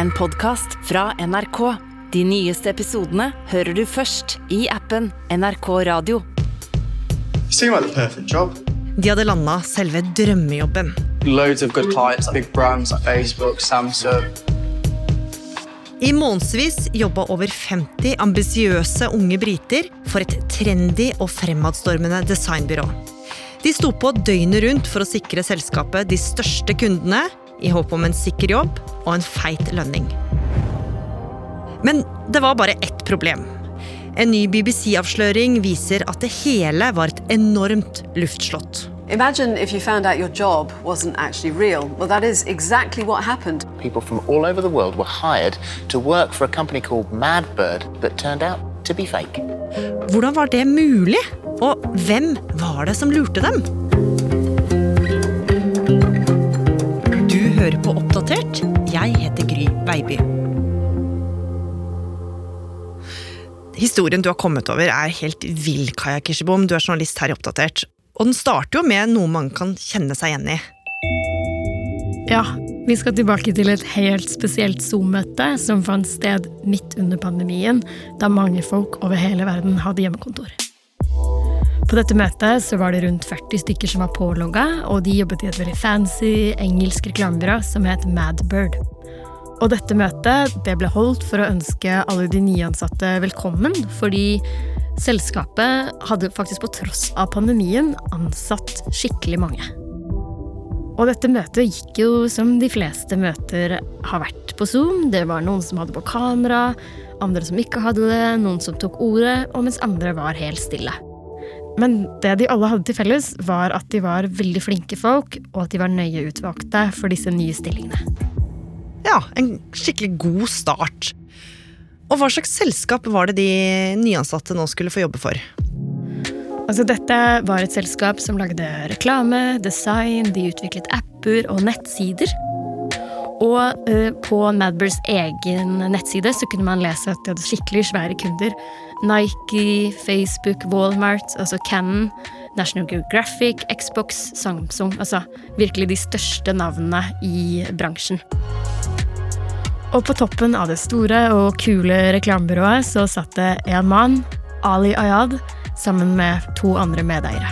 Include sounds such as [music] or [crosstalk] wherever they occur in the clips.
en podkast fra NRK. De nyeste episodene hører du først i appen NRK Radio. De hadde landa selve drømmejobben. Loads of good clients, big brands Facebook, Samsung. I månedsvis jobba over 50 ambisiøse unge briter for et trendy og fremadstormende designbyrå. De sto på døgnet rundt for å sikre selskapet de største kundene, i håp om en sikker jobb og en feit lønning. Men det var bare ett problem. En ny BBC-avsløring viser at det hele var et enormt luftslott. Imagine if you found out your job wasn't actually real. Well, that is exactly what happened. People from all over the world were hired to work for a company called Madbird that turned out to be fake. Hvordan var det mulig? Og hvem var det som lurte dem? Hører på Oppdatert. Jeg heter Gry Baby. Historien du har kommet over er helt vill, Kaja Kirsebom. Du er journalist her i Oppdatert. Og den starter jo med noe man kan kjenne seg igjen i. Ja, vi skal tilbake til et helt spesielt Zoom-møte som fant sted midt under pandemien, da mange folk over hele verden hadde hjemmekontor. På dette møtet så var det rundt 40 stykker som var pålogga, og de jobbet i et veldig fancy engelsk reklamebyrå som het Madbird. Og dette møtet det ble holdt for å ønske alle de nyansatte velkommen, fordi selskapet hadde faktisk på tross av pandemien ansatt skikkelig mange. Og dette møtet gikk jo som de fleste møter har vært på Zoom. Det var noen som hadde på kamera, andre som ikke hadde det, noen som tok ordet, og mens andre var helt stille. Men det de alle hadde til felles, var at de var veldig flinke folk, og at de var nøye utvalgte for disse nye stillingene. Ja, en skikkelig god start. Og hva slags selskap var det de nyansatte nå skulle få jobbe for? Altså, dette var et selskap som lagde reklame, design, de utviklet apper og nettsider. Og uh, på Madbers egen nettside så kunne man lese at de hadde skikkelig svære kunder. Nike, Facebook, Walmart, altså Cannon, National Geographic, Xbox, Samsung. Altså virkelig de største navnene i bransjen. Og på toppen av det store og kule reklamebyrået så satt det en mann, Ali Ayad, sammen med to andre medeiere.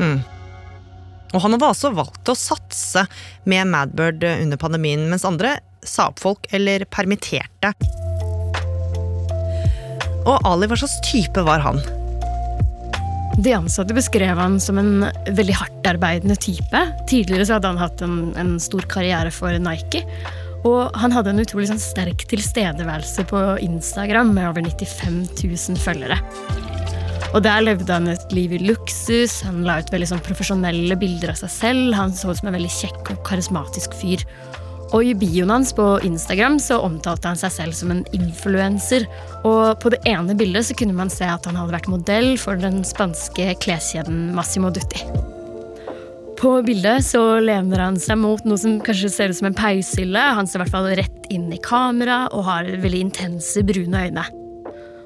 Mm. Og han hadde altså valgt å satse med Madbird under pandemien, mens andre sa opp folk eller permitterte. Og Ali, hva slags type var han? De ansatte beskrev han som en veldig hardtarbeidende type. Tidligere så hadde han hatt en, en stor karriere for Nike. Og han hadde en utrolig sånn, sterk tilstedeværelse på Instagram med over 95 000 følgere. Og der levde han et liv i luksus, han la ut veldig sånn profesjonelle bilder av seg selv. Han så ut som en veldig kjekk og karismatisk fyr. Og i bioen hans på Instagram så omtalte han seg selv som en influenser. Og på det ene bildet så kunne man se at han hadde vært modell for den spanske kleskjeden Massimo Dutti. På bildet så lener han seg mot noe som kanskje ser ut som en peishylle. Han ser i hvert fall rett inn i kamera og har veldig intense, brune øyne.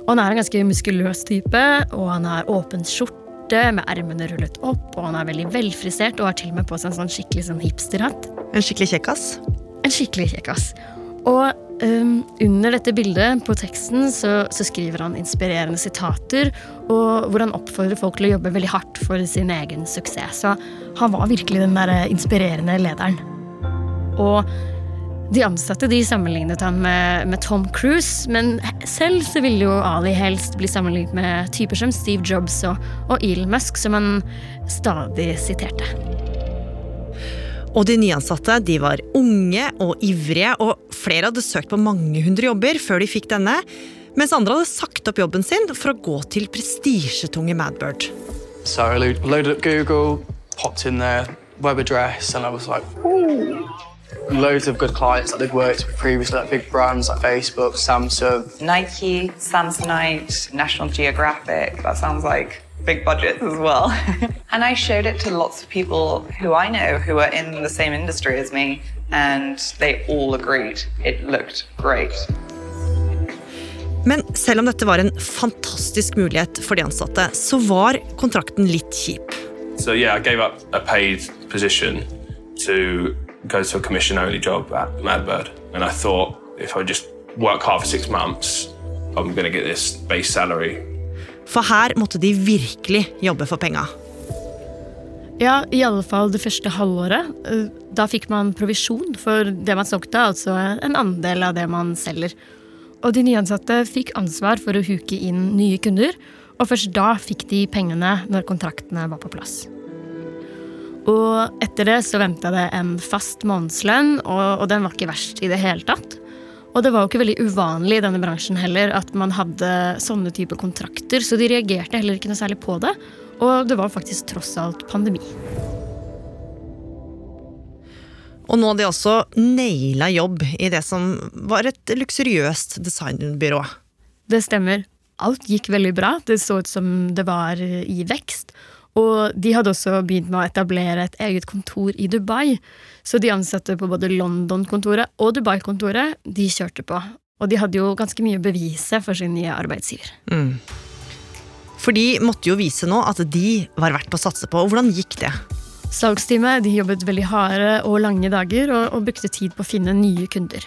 Og han er en ganske muskuløs type, og han har åpen skjorte med ermene rullet opp, og han er veldig velfrisert og har til og med på seg en sånn skikkelig sånn hipsterhatt. En skikkelig kjekkas? En skikkelig kjekkas. Og um, under dette bildet, på teksten, så, så, skriver han inspirerende sitater, og hvor han oppfordrer folk til å jobbe veldig hardt for sin egen suksess. Så han var virkelig den der inspirerende lederen. Og de ansatte de sammenlignet han med, med, Tom Cruise, men selv så ville jo Ali helst bli sammenlignet med typer som Steve Jobs og, og Elon Musk, som han stadig siterte. Og de nyansatte de var unge og ivrige, og flere hadde søkt på mange hundre jobber før de fikk denne, mens andre hadde sagt opp jobben sin for å gå til prestisjetunge Madbird. So I loaded up Google, popped in their web address, and I was like, Ooh. loads of good clients that they've worked with previously, like big brands like Facebook, Samsung. Nike, Samsonite, National Geographic. That sounds like big budgets as well. [laughs] and I showed it to lots of people who I know who are in the same industry as me, and they all agreed it looked great. Men selv om dette var en fantastisk mulighet for de ansatte, så var kontrakten litt kjip. So yeah, I gave up a paid position to go to a commission only job at Madbird. And I thought if I just work hard for six months, I'm going to get this base salary. For her måtte de virkelig jobbe for penga. Ja, i alle fall det første halvåret. Eh, Da fikk man provisjon for det man solgte, altså en andel av det man selger. Og de nyansatte fikk ansvar for å huke inn nye kunder, og først da fikk de pengene når kontraktene var på plass. Og etter det så venta det en fast månedslønn, og, og den var ikke verst i det hele tatt. Og det var jo ikke veldig uvanlig i denne bransjen heller at man hadde sånne typer kontrakter, så de reagerte heller ikke noe særlig på det. Og det var faktisk tross alt pandemi. Og nå har de også naila jobb i det som var et luksuriøst designbyrå. Det stemmer. Alt gikk veldig bra. Det så ut som det var i vekst. Og de hadde også begynt med å etablere et eget kontor i Dubai. Så de ansatte på både London-kontoret og Dubai-kontoret, de kjørte på. Og de hadde jo ganske mye å bevise for sin nye arbeidsgiver. For de måtte jo vise nå at de var verdt å satse på. Og hvordan gikk det? Salgsteamet de jobbet veldig harde og lange dager og, og brukte tid på å finne nye kunder.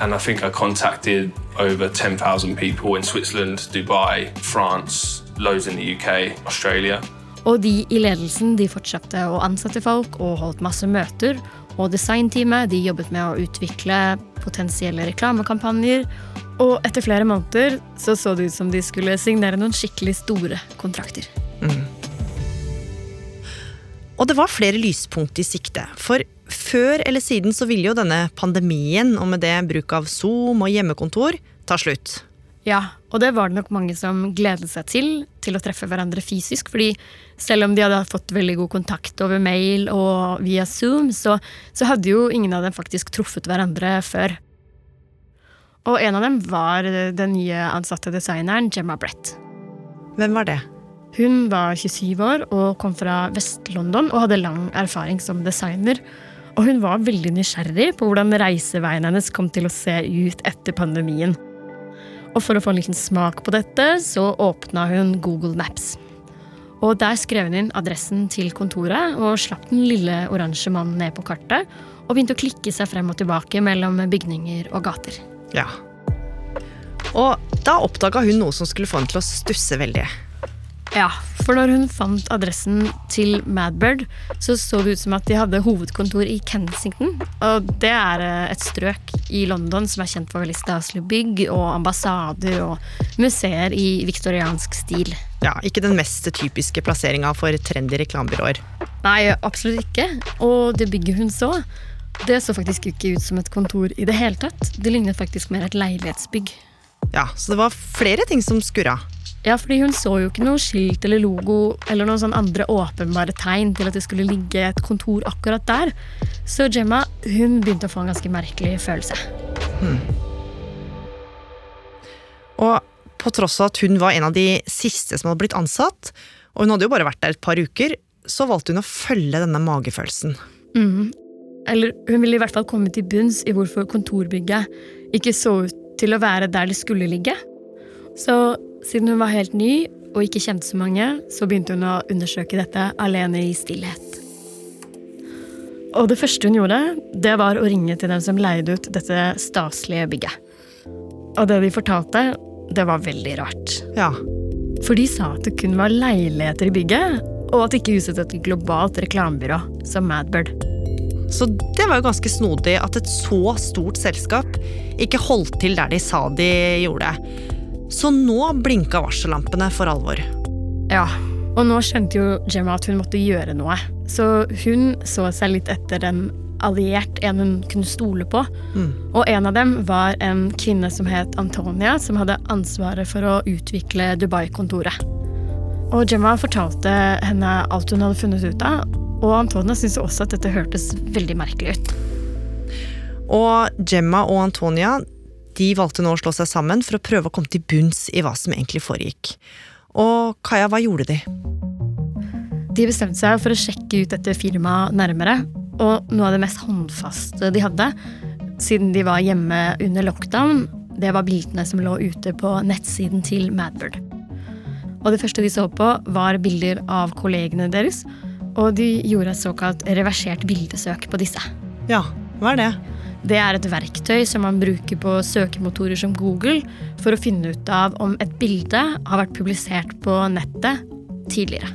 And I think I contacted over 10,000 people in Switzerland, Dubai, France, loads in the UK, Australia. Og de i ledelsen de fortsatte å ansette folk og holdt masse møter. Og designteamet de jobbet med å utvikle potensielle reklamekampanjer. Og etter flere måneder så, så det ut som de skulle signere noen skikkelig store kontrakter. Og det var flere lyspunkt i sikte. For før eller siden så ville jo denne pandemien, og med det bruk av Zoom og hjemmekontor, ta slutt. Ja, og det var det nok mange som gledet seg til, til å treffe hverandre fysisk. fordi selv om de hadde fått veldig god kontakt over mail og via Zoom, så, så hadde jo ingen av dem faktisk truffet hverandre før. Og en av dem var den nye ansatte designeren Gemma Brett. Hvem var det? Hun var 27 år og kom fra Vest-London og hadde lang erfaring som designer. Og hun var veldig nysgjerrig på hvordan reiseveien hennes kom til å se ut etter pandemien. Og for å få en liten smak på dette, så åpna hun Google Maps. Og der skrev hun inn adressen til kontoret og slapp den lille oransje mannen ned på kartet. Og begynte å klikke seg frem og tilbake mellom bygninger og gater. Ja. Og da oppdaga hun noe som skulle få henne til å stusse veldig. Ja, for når hun fant adressen til Madbird, så så det ut som at de hadde hovedkontor i Kensington. Og det er eh, et strøk i London som er kjent for veldig staselige bygg og ambassader og museer i viktoriansk stil. Ja, Ikke den mest typiske plasseringa for trendy reklamebyråer. Nei, absolutt ikke. Og det bygget hun så, det så faktisk ikke ut som et kontor i det hele tatt. Det lignet faktisk mer et leilighetsbygg. Ja, Så det var flere ting som skurra. Ja, fordi hun så jo ikke noe skilt eller logo eller noen sånn andre åpenbare tegn til at det skulle ligge et kontor akkurat der. Så Gemma hun begynte å få en ganske merkelig følelse. Og på tross av at hun var en av de siste som hadde blitt ansatt, og hun hadde jo bare vært der et par uker, så valgte hun å følge denne magefølelsen. Eller hun ville i hvert fall komme til bunns i hvorfor kontorbygget ikke så ut til å være der det skulle ligge. Så siden hun var helt ny og ikke kjente så mange, så begynte hun å undersøke dette alene i stillhet. Og det første hun gjorde, det var å ringe til dem som leide ut dette staselige bygget. Og det de fortalte, det var veldig rart. Ja, For de sa at det kun var leiligheter i bygget, og at ikke huset et globalt reklamebyrå som Madbird. Så det var jo ganske snodig at et så stort selskap ikke holdt til der de sa de gjorde. Så nå blinka varsellampene for alvor. Ja, og nå skjønte jo Gemma at hun måtte gjøre noe. Så hun så seg litt etter en alliert, en hun kunne stole på. Og en av dem var en kvinne som het Antonia, som hadde ansvaret for å utvikle Dubai-kontoret. Og Gemma fortalte henne alt hun hadde funnet ut av, og Antonia syntes også at dette hørtes veldig merkelig ut. Og Gemma og Antonia de valgte nå å slå seg sammen for å prøve å komme til bunns i hva som egentlig foregikk. Og Kaja, hva gjorde de? De bestemte seg for å sjekke ut dette firmaet nærmere, og noe av det mest håndfaste de hadde, siden de var hjemme under lockdown, det var bildene som lå ute på nettsiden til Madbird. Og det første de så på, var bilder av kollegene deres, og de gjorde et såkalt reversert bildesøk på disse. Ja, hva er det? Det er et verktøy som man bruker på søkemotorer som Google for å finne ut av om et bilde har vært publisert på nettet tidligere.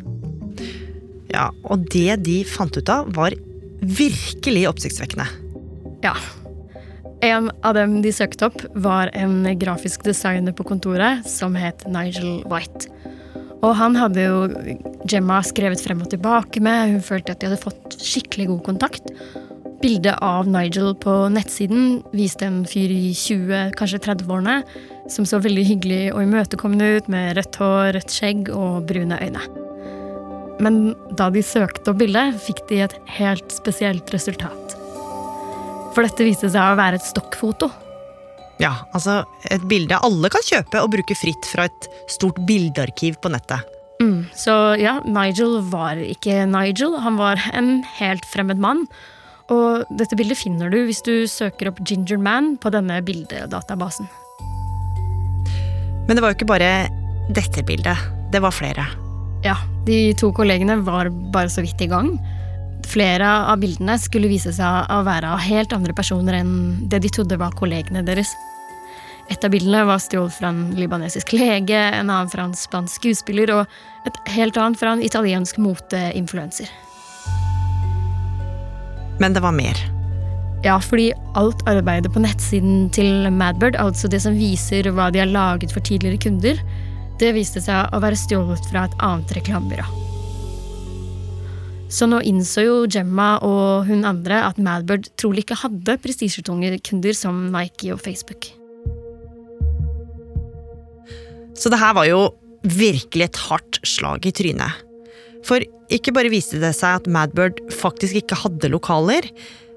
Ja, Og det de fant ut av, var virkelig oppsiktsvekkende. Ja. En av dem de søkte opp, var en grafisk designer på kontoret som het Nigel White. Og han hadde jo Gemma skrevet frem og tilbake med. Hun følte at de hadde fått skikkelig god kontakt. Bildet av Nigel på nettsiden viste en fyr i 20, kanskje 30-årene som så veldig hyggelig og imøtekommende ut med rødt hår, rødt skjegg og brune øyne. Men da de søkte opp bildet, fikk de et helt spesielt resultat. For dette viste seg å være et stokkfoto. Ja, altså et bilde alle kan kjøpe og bruke fritt fra et stort bildearkiv på nettet. Mm, så ja, Nigel var ikke Nigel, han var en helt fremmed mann. Og dette bildet finner du hvis du søker opp Ginger Man på denne bildedatabasen. Men det var jo ikke bare dette bildet. Det var flere. Ja, de to kollegene var bare så vidt i gang. Flere av bildene skulle vise seg å være av helt andre personer enn det de trodde var kollegene deres. Et av bildene var stjålet fra en libanesisk lege, en annen fra en spansk skuespiller og et helt annet fra en italiensk moteinfluenser. Men det var mer. Ja, fordi alt arbeidet på nettsiden til Madbird, altså det som viser hva de har laget for tidligere kunder, det viste seg å være stjålet fra et annet reklamebyrå. Så nå innså jo Gemma og hun andre at Madbird trolig ikke hadde prestisjetunge kunder som Nike og Facebook. Så det her var jo virkelig et hardt slag i trynet. For ikke bare viste det seg at Madbird faktisk ikke hadde lokaler,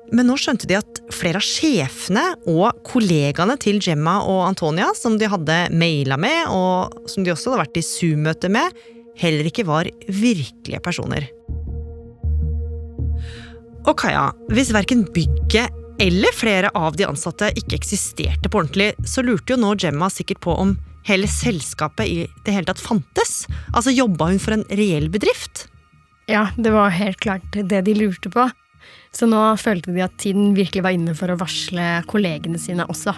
men nå skjønte de at flere av sjefene og kollegaene til Gemma og Antonia, som de hadde maila med, og som de også hadde vært i Zoom-møte med, heller ikke var virkelige personer. Og Kaja, hvis verken bygget eller flere av de ansatte ikke eksisterte på ordentlig, så lurte jo nå Gemma sikkert på om hele selskapet i det hele tatt fantes? Altså jobba hun for en reell bedrift? Ja, det var helt klart det de lurte på. Så nå følte de at tiden virkelig var inne for å varsle kollegene sine også.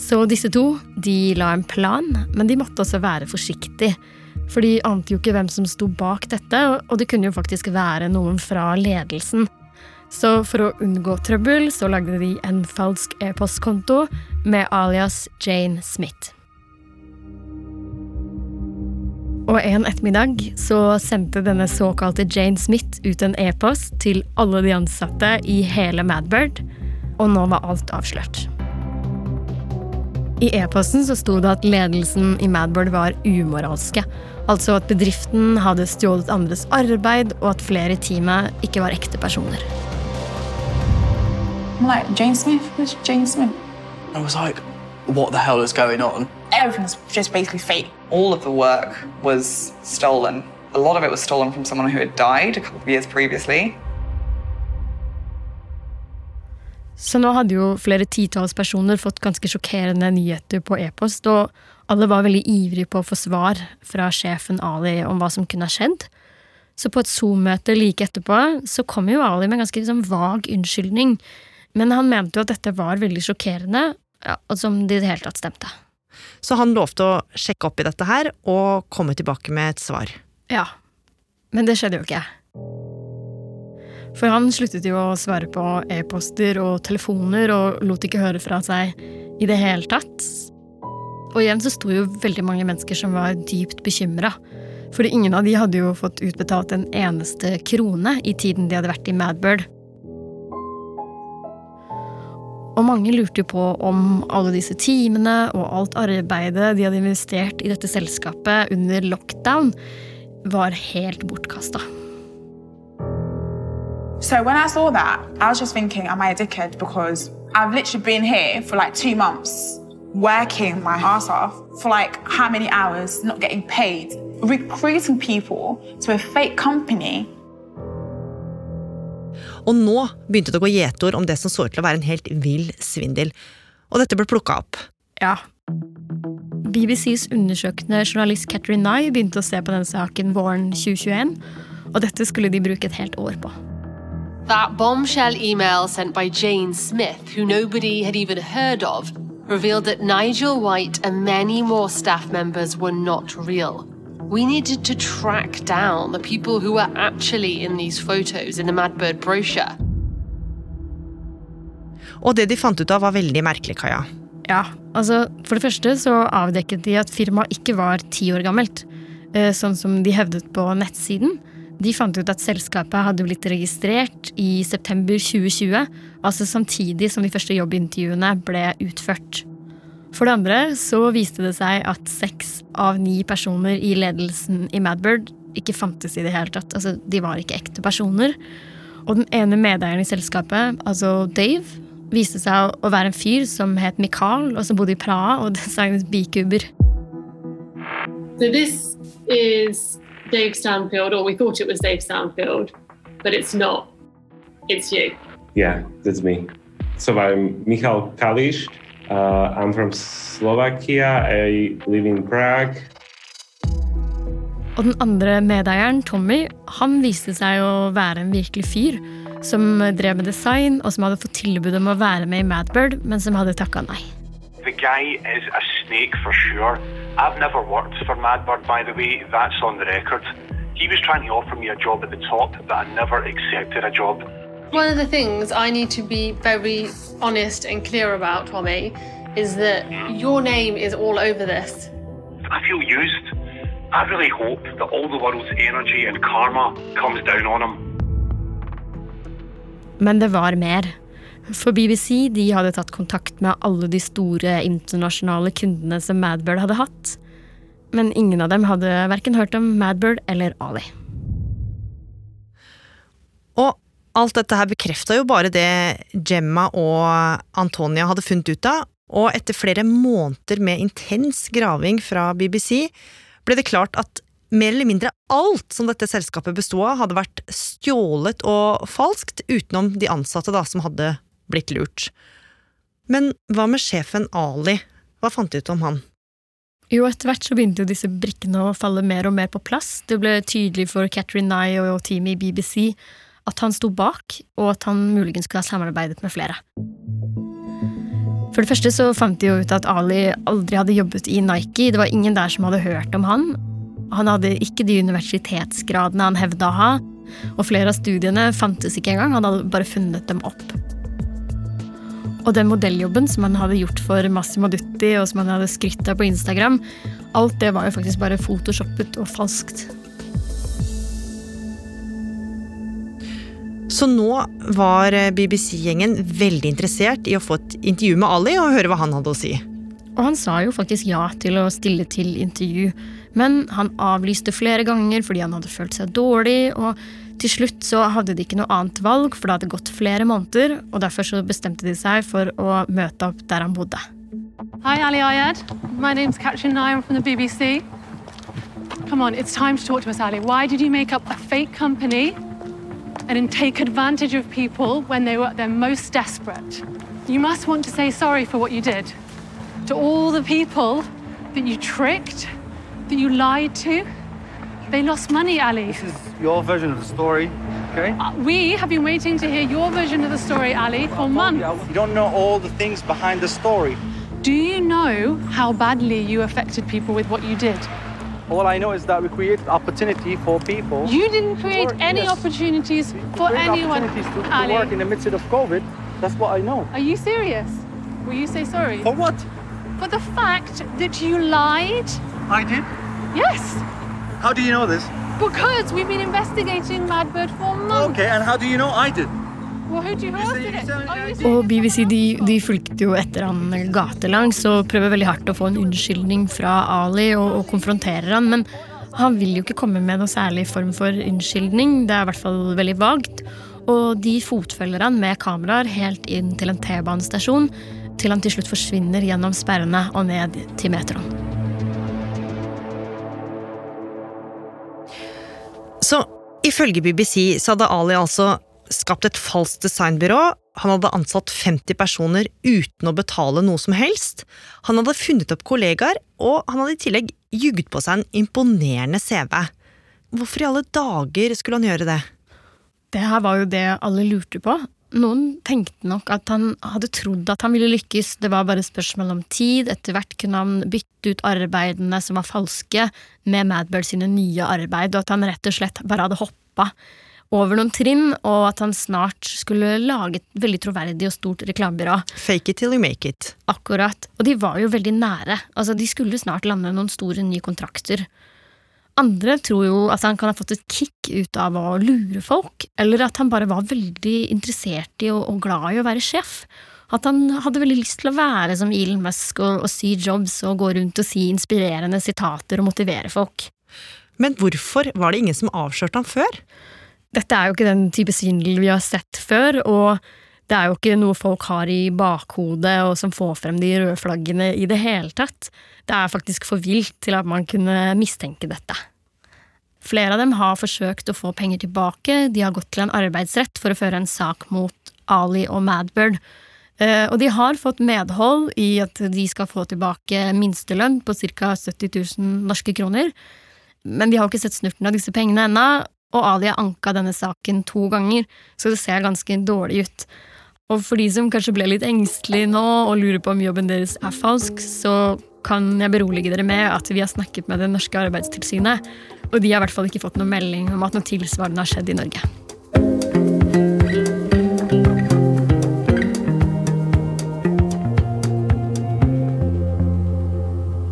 Så disse to de la en plan, men de måtte også være forsiktige. For de ante jo ikke hvem som sto bak dette, og det kunne jo faktisk være noen fra ledelsen. Så for å unngå trøbbel så lagde de en falsk e-postkonto med alias Jane Smith. Og en ettermiddag så sendte denne såkalte Jane Smith ut en e-post til alle de ansatte i hele Madbird, og nå var alt avslørt. I e-posten så sto det at ledelsen i Madbird var umoralske. Altså at bedriften hadde stjålet andres arbeid, og at flere i teamet ikke var ekte personer. I'm like, Jane Smith? Who's Jane Smith? I was like, what the hell is going on? Everything's just basically fake. All of the work was stolen. A lot of it was stolen from someone who had died a couple of years previously. Så nå hadde jo flere titalls personer fått ganske sjokkerende nyheter på e-post, og alle var veldig ivrige på å få svar fra sjefen Ali om hva som kunne ha skjedd. Så på et Zoom-møte like etterpå så kom jo Ali med en ganske liksom, vag unnskyldning, men han mente jo at dette var veldig sjokkerende, ja, og som det i det hele tatt stemte. Så han lovte å sjekke opp i dette her og komme tilbake med et svar. Ja, men det skjedde jo ikke. For han sluttet jo å svare på e-poster og telefoner og lot ikke høre fra seg i det hele tatt. Og igjen så sto jo veldig mange mennesker som var dypt bekymra. Fordi ingen av de hadde jo fått utbetalt en eneste krone i tiden de hadde vært i Madbird. Og mange lurte jo på om alle disse timene og alt arbeidet de hadde investert i dette selskapet under lockdown, var helt bortkasta. So when I saw that, I was just thinking, am I a dickhead? Because I've literally been here for like two months, working my ass off for like how many hours, not getting paid, recruiting people to a fake company. Og nå begynte det å gå gjetord om det som så ut til å være en helt vill svindel. Og dette ble plukka opp. Ja. BBCs undersøkende journalist Catherine Nye begynte å se på denne saken våren 2021, og dette skulle de bruke et helt år på. That bombshell email sent by Jane Smith, who nobody had even heard of, revealed that Nigel White and many more staff members were not real. We needed to track down the people who were actually in these photos in the Madbird brochure. Og det de fant ut av, var veldig merkelig, Kaja. Ja, altså For det første så avdekket de at firmaet ikke var ti år gammelt, eh, sånn som de hevdet på nettsiden. De fant ut at selskapet hadde blitt registrert i september 2020, altså samtidig som de første jobbintervjuene ble utført. For det andre så viste det seg at seks av ni personer i ledelsen i Madbird ikke fantes i det hele tatt. Altså, de var ikke ekte personer. Og den ene medeieren i selskapet, altså Dave, viste seg å være en fyr som het Mikael, og som bodde i Praha og [laughs] designet bikuber. So this is Dave Stanfield, or we thought it was Dave Stanfield, but it's not. It's you. Yeah, that's me. So I'm Michal Kalisz. Uh, I'm from Slovakia. I live in Prague. Og den andre medeieren, Tommy, han viste seg å være en virkelig fyr. Som drev med design, og som hadde fått tilbud om å være med i Madbird, men som hadde takka nei. The guy is a snake for sure. I've never worked for Madbird, by the way. That's on the record. He was trying to offer me a job at the top, but I never accepted a job. One of the things I need to be very honest and clear about, Tommy, is that your name is all over this. I feel used. I really hope that all the world's energy and karma comes down on him. Men det var mer. For BBC de hadde tatt kontakt med alle de store internasjonale kundene som Madbird hadde hatt. Men ingen av dem hadde verken hørt om Madbird eller Ali. Og alt dette her bekrefta jo bare det Gemma og Antonia hadde funnet ut av, og etter flere måneder med intens graving fra BBC ble det klart at mer eller mindre alt som dette selskapet bestod av, hadde vært stjålet og falskt, utenom de ansatte da, som hadde blitt lurt. Men hva med sjefen Ali? Hva fant de ut om han? Jo, etter hvert så begynte jo disse brikkene å falle mer og mer på plass. Det ble tydelig for Catherine Nye og teamet i BBC at han sto bak, og at han muligens kunne ha samarbeidet med flere. For det første så fant de jo ut at Ali aldri hadde jobbet i Nike. Det var ingen der som hadde hørt om han. Han hadde ikke de universitetsgradene han hevda å ha, og flere av studiene fantes ikke engang. Han hadde bare funnet dem opp. Og den modelljobben som han hadde gjort for Massimo Dutti, og som han hadde skrytt av på Instagram, alt det var jo faktisk bare photoshoppet og falskt. Så nå var BBC-gjengen veldig interessert i å få et intervju med Ali og høre hva han hadde å si. Og han sa jo faktisk ja til å stille til intervju, men han avlyste flere ganger fordi han hadde følt seg dårlig, og til slutt så hadde de ikke noe annet valg, for det hadde gått flere måneder, og derfor så bestemte de seg for å møte opp der han bodde. Hi, Ali Ayed. My name's Katrin Nye. I'm from the BBC. Come on, it's time to talk to us, Ali. Why did you make up a fake company and take advantage of people when they were at their most desperate? You must want to say sorry for what you did. To all the people that you tricked, that you lied to. They lost money, Ali. This is your version of the story, okay? Uh, we have been waiting to hear your version of the story, Ali, for months. You don't know all the things behind the story. Do you know how badly you affected people with what you did? All I know is that we created opportunity for people. You didn't create work, any yes. opportunities We for anyone, opportunities to, to work in the midst of COVID. That's what I know. Are you serious? Will you say sorry? For what? For the fact that you lied? I did. Yes, How do you know this? because we've been investigating Madbird for months. Okay, and how do you know I did? Og BBC de, de fulgte jo etter han gatelangs og prøver veldig hardt å få en unnskyldning fra Ali og, og konfronterer han, men han vil jo ikke komme med noe særlig form for unnskyldning. Det er i hvert fall veldig vagt. Og de fotfølger han med kameraer helt inn til en T-banestasjon, til han til slutt forsvinner gjennom sperrene og ned til metroen. Så ifølge BBC så hadde Ali altså skapt et falskt designbyrå. Han hadde ansatt 50 personer uten å betale noe som helst. Han hadde funnet opp kollegaer, og han hadde i tillegg jugd på seg en imponerende CV. Hvorfor i alle dager skulle han gjøre det? Det her var jo det alle lurte på. Noen tenkte nok at han hadde trodd at han ville lykkes, det var bare spørsmål om tid. Etter hvert kunne han bytte ut arbeidene som var falske, med Madbird sine nye arbeid, og at han rett og slett bare hadde hoppa over noen trinn, og at han snart skulle lage et veldig troverdig og stort reklamebyrå. Fake it till you make it. Akkurat. Og de var jo veldig nære. Altså, de skulle snart lande noen store nye kontrakter. Andre tror jo at han kan ha fått et kick ut av å lure folk, eller at han bare var veldig interessert i og, og glad i å være sjef. At han hadde veldig lyst til å være som Elon Musk og, og si Jobs og gå rundt og si inspirerende sitater og motivere folk. Men hvorfor var det ingen som avslørte ham før? Dette er jo ikke den type svindel vi har sett før, og det er jo ikke noe folk har i bakhodet og som får frem de røde flaggene i det hele tatt. Det er faktisk for vilt til at man kunne mistenke dette. Flere av dem har forsøkt å få penger tilbake, de har gått til en arbeidsrett for å føre en sak mot Ali og Madbird. Eh, og de har fått medhold i at de skal få tilbake minstelønn på ca. 70 000 norske kroner. Men de har ikke sett snurten av disse pengene ennå, og Ali har anka denne saken to ganger, så det ser ganske dårlig ut. Og for de som kanskje ble litt engstelige nå og lurer på om jobben deres er falsk, så kan jeg berolige dere med at vi har snakket med det norske arbeidstilsynet, og de har i hvert fall ikke fått noen melding om at noe tilsvarende har skjedd i Norge.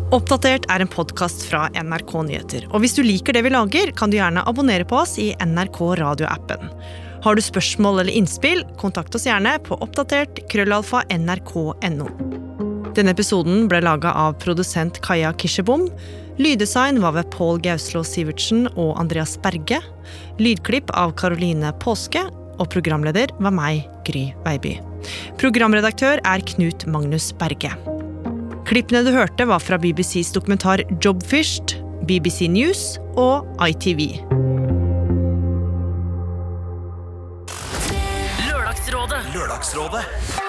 Oppdatert er en podkast fra NRK Nyheter. Og hvis du liker det vi lager, kan du gjerne abonnere på oss i NRK radioappen. Har du spørsmål eller innspill, kontakt oss gjerne på oppdatert krøllalfa nrk.no. Denne episoden ble laga av produsent Kaja Kirsebom. Lyddesign var ved Pål Gauslå Sivertsen og Andreas Berge. Lydklipp av Karoline Påske. Og programleder var meg, Gry Veiby. Programredaktør er Knut Magnus Berge. Klippene du hørte, var fra BBCs dokumentar Jobfished, BBC News og ITV. Lørdagsrådet. Lørdagsrådet.